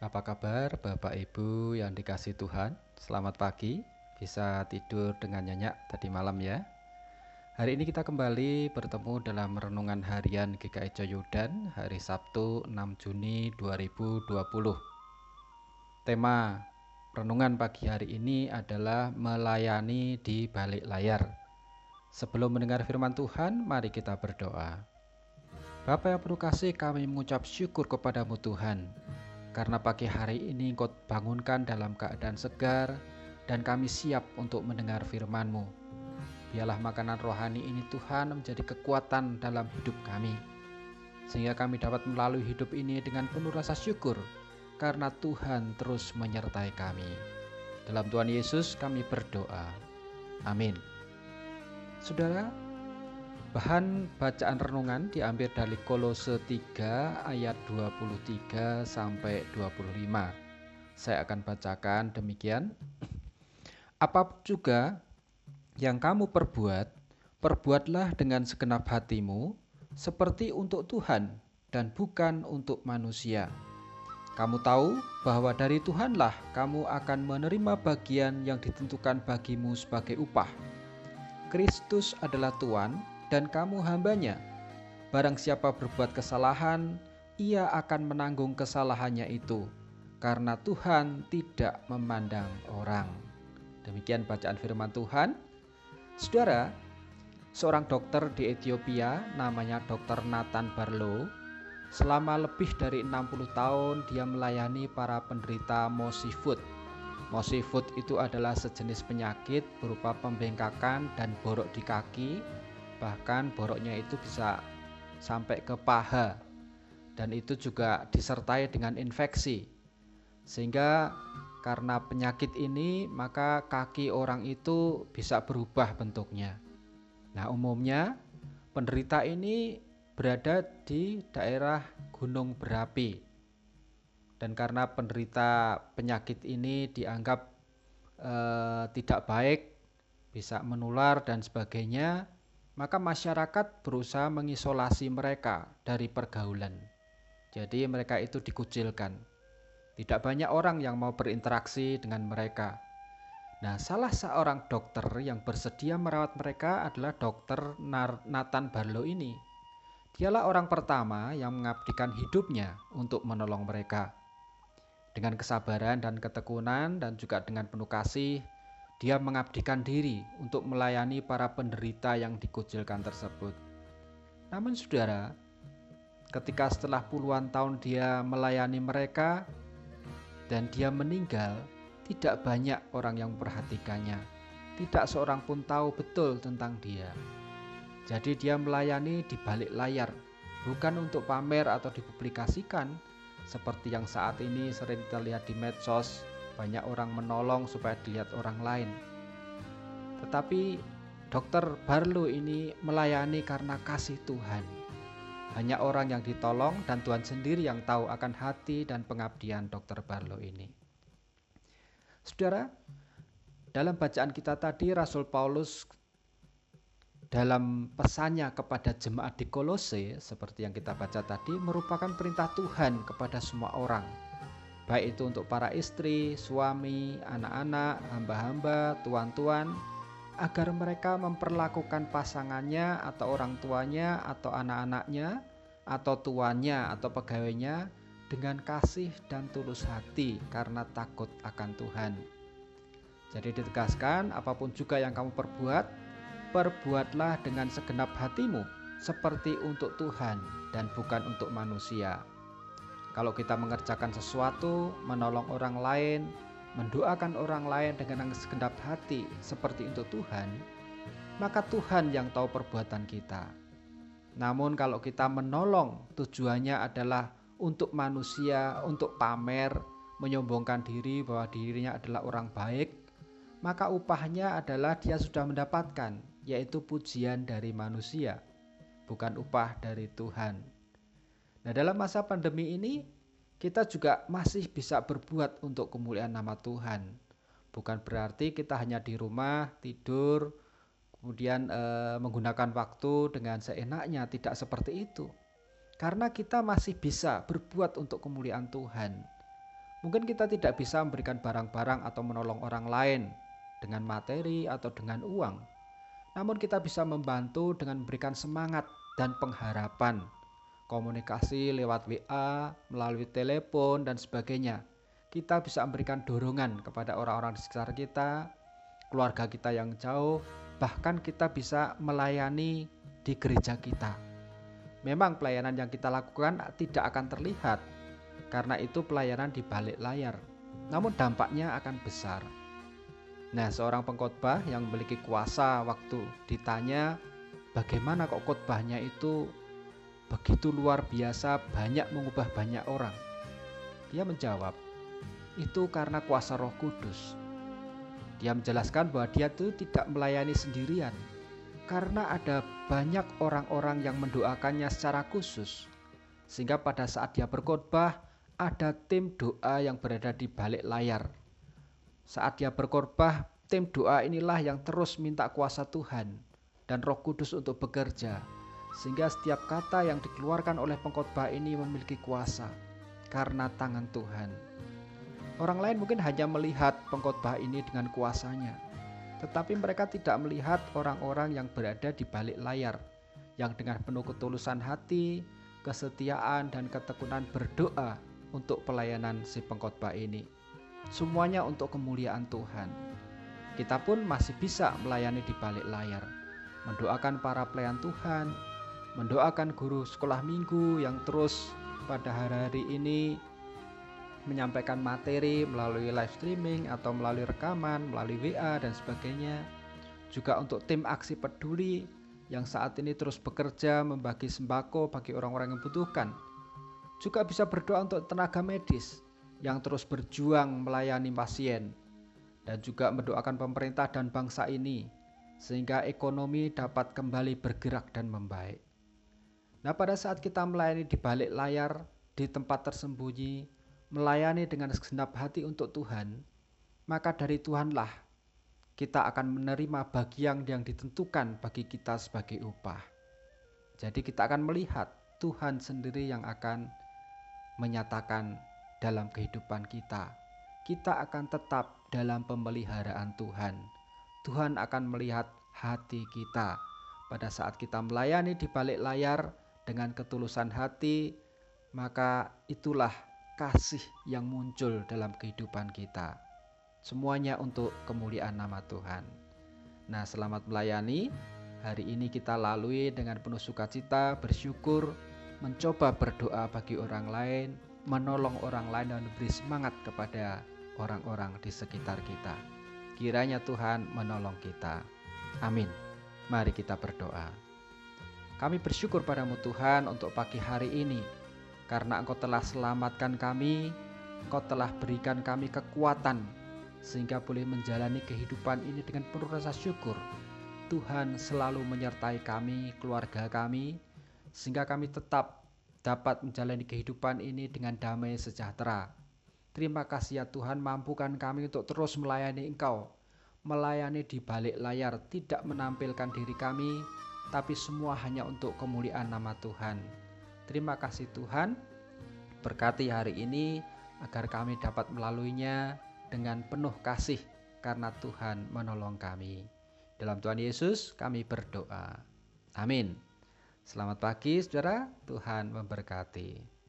Apa kabar Bapak Ibu yang dikasih Tuhan? Selamat pagi, bisa tidur dengan nyenyak tadi malam ya. Hari ini kita kembali bertemu dalam renungan harian GKI Joyudan hari Sabtu 6 Juni 2020. Tema renungan pagi hari ini adalah melayani di balik layar. Sebelum mendengar firman Tuhan, mari kita berdoa. Bapa yang penuh kasih, kami mengucap syukur kepadamu Tuhan, karena pagi hari ini engkau bangunkan dalam keadaan segar, dan kami siap untuk mendengar firman-Mu. Biarlah makanan rohani ini Tuhan menjadi kekuatan dalam hidup kami, sehingga kami dapat melalui hidup ini dengan penuh rasa syukur, karena Tuhan terus menyertai kami. Dalam Tuhan Yesus kami berdoa. Amin. Saudara, Bahan bacaan renungan diambil dari Kolose 3 ayat 23 sampai 25. Saya akan bacakan demikian. Apa juga yang kamu perbuat, perbuatlah dengan segenap hatimu seperti untuk Tuhan dan bukan untuk manusia. Kamu tahu bahwa dari Tuhanlah kamu akan menerima bagian yang ditentukan bagimu sebagai upah. Kristus adalah Tuhan dan kamu hambanya. Barang siapa berbuat kesalahan, ia akan menanggung kesalahannya itu, karena Tuhan tidak memandang orang. Demikian bacaan firman Tuhan. Saudara, seorang dokter di Ethiopia namanya Dr. Nathan Barlow Selama lebih dari 60 tahun dia melayani para penderita Mosi Food. Mosi Food itu adalah sejenis penyakit berupa pembengkakan dan borok di kaki bahkan boroknya itu bisa sampai ke paha. Dan itu juga disertai dengan infeksi. Sehingga karena penyakit ini maka kaki orang itu bisa berubah bentuknya. Nah umumnya penderita ini berada di daerah gunung berapi. Dan karena penderita penyakit ini dianggap eh, tidak baik bisa menular dan sebagainya maka masyarakat berusaha mengisolasi mereka dari pergaulan. Jadi mereka itu dikucilkan. Tidak banyak orang yang mau berinteraksi dengan mereka. Nah, salah seorang dokter yang bersedia merawat mereka adalah dokter Nathan Barlow ini. Dialah orang pertama yang mengabdikan hidupnya untuk menolong mereka. Dengan kesabaran dan ketekunan dan juga dengan penuh kasih, dia mengabdikan diri untuk melayani para penderita yang dikucilkan tersebut. Namun, saudara, ketika setelah puluhan tahun dia melayani mereka dan dia meninggal, tidak banyak orang yang memperhatikannya. Tidak seorang pun tahu betul tentang dia. Jadi, dia melayani di balik layar, bukan untuk pamer atau dipublikasikan, seperti yang saat ini sering kita lihat di medsos banyak orang menolong supaya dilihat orang lain. Tetapi dokter Barlo ini melayani karena kasih Tuhan. Hanya orang yang ditolong dan Tuhan sendiri yang tahu akan hati dan pengabdian dokter Barlo ini. Saudara, dalam bacaan kita tadi Rasul Paulus dalam pesannya kepada jemaat di Kolose seperti yang kita baca tadi merupakan perintah Tuhan kepada semua orang baik itu untuk para istri, suami, anak-anak, hamba-hamba, tuan-tuan, agar mereka memperlakukan pasangannya atau orang tuanya atau anak-anaknya atau tuannya atau pegawainya dengan kasih dan tulus hati karena takut akan Tuhan. Jadi ditegaskan apa pun juga yang kamu perbuat, perbuatlah dengan segenap hatimu seperti untuk Tuhan dan bukan untuk manusia kalau kita mengerjakan sesuatu, menolong orang lain, mendoakan orang lain dengan segenap hati seperti untuk Tuhan, maka Tuhan yang tahu perbuatan kita. Namun kalau kita menolong tujuannya adalah untuk manusia, untuk pamer, menyombongkan diri bahwa dirinya adalah orang baik, maka upahnya adalah dia sudah mendapatkan, yaitu pujian dari manusia, bukan upah dari Tuhan. Nah, dalam masa pandemi ini kita juga masih bisa berbuat untuk kemuliaan nama Tuhan. Bukan berarti kita hanya di rumah tidur kemudian e, menggunakan waktu dengan seenaknya, tidak seperti itu. Karena kita masih bisa berbuat untuk kemuliaan Tuhan. Mungkin kita tidak bisa memberikan barang-barang atau menolong orang lain dengan materi atau dengan uang. Namun kita bisa membantu dengan memberikan semangat dan pengharapan. Komunikasi lewat WA, melalui telepon dan sebagainya. Kita bisa memberikan dorongan kepada orang-orang di sekitar kita, keluarga kita yang jauh, bahkan kita bisa melayani di gereja kita. Memang pelayanan yang kita lakukan tidak akan terlihat, karena itu pelayanan di balik layar. Namun dampaknya akan besar. Nah, seorang pengkhotbah yang memiliki kuasa waktu ditanya bagaimana kok khotbahnya itu begitu luar biasa banyak mengubah banyak orang. Dia menjawab, itu karena kuasa Roh Kudus. Dia menjelaskan bahwa dia itu tidak melayani sendirian karena ada banyak orang-orang yang mendoakannya secara khusus. Sehingga pada saat dia berkhotbah, ada tim doa yang berada di balik layar. Saat dia berkorban, tim doa inilah yang terus minta kuasa Tuhan dan Roh Kudus untuk bekerja, sehingga setiap kata yang dikeluarkan oleh pengkhotbah ini memiliki kuasa karena tangan Tuhan. Orang lain mungkin hanya melihat pengkhotbah ini dengan kuasanya, tetapi mereka tidak melihat orang-orang yang berada di balik layar, yang dengan penuh ketulusan hati, kesetiaan, dan ketekunan berdoa untuk pelayanan si pengkhotbah ini. Semuanya untuk kemuliaan Tuhan. Kita pun masih bisa melayani di balik layar, mendoakan para pelayan Tuhan, mendoakan guru sekolah minggu yang terus pada hari-hari ini menyampaikan materi melalui live streaming atau melalui rekaman, melalui WA dan sebagainya. Juga untuk tim aksi peduli yang saat ini terus bekerja membagi sembako bagi orang-orang yang membutuhkan juga bisa berdoa untuk tenaga medis yang terus berjuang melayani pasien dan juga mendoakan pemerintah dan bangsa ini sehingga ekonomi dapat kembali bergerak dan membaik. Nah, pada saat kita melayani di balik layar, di tempat tersembunyi, melayani dengan segenap hati untuk Tuhan, maka dari Tuhanlah kita akan menerima bagian yang ditentukan bagi kita sebagai upah. Jadi kita akan melihat Tuhan sendiri yang akan menyatakan dalam kehidupan kita, kita akan tetap dalam pemeliharaan Tuhan. Tuhan akan melihat hati kita pada saat kita melayani di balik layar dengan ketulusan hati, maka itulah kasih yang muncul dalam kehidupan kita. Semuanya untuk kemuliaan nama Tuhan. Nah, selamat melayani. Hari ini kita lalui dengan penuh sukacita, bersyukur, mencoba berdoa bagi orang lain, menolong orang lain dan memberi semangat kepada orang-orang di sekitar kita. Kiranya Tuhan menolong kita. Amin. Mari kita berdoa. Kami bersyukur padamu Tuhan untuk pagi hari ini, karena Engkau telah selamatkan kami, Engkau telah berikan kami kekuatan, sehingga boleh menjalani kehidupan ini dengan penuh rasa syukur. Tuhan selalu menyertai kami, keluarga kami, sehingga kami tetap dapat menjalani kehidupan ini dengan damai sejahtera. Terima kasih ya Tuhan mampukan kami untuk terus melayani Engkau, melayani di balik layar, tidak menampilkan diri kami, tapi semua hanya untuk kemuliaan nama Tuhan. Terima kasih Tuhan, berkati hari ini agar kami dapat melaluinya dengan penuh kasih karena Tuhan menolong kami. Dalam Tuhan Yesus kami berdoa. Amin. Selamat pagi saudara, Tuhan memberkati.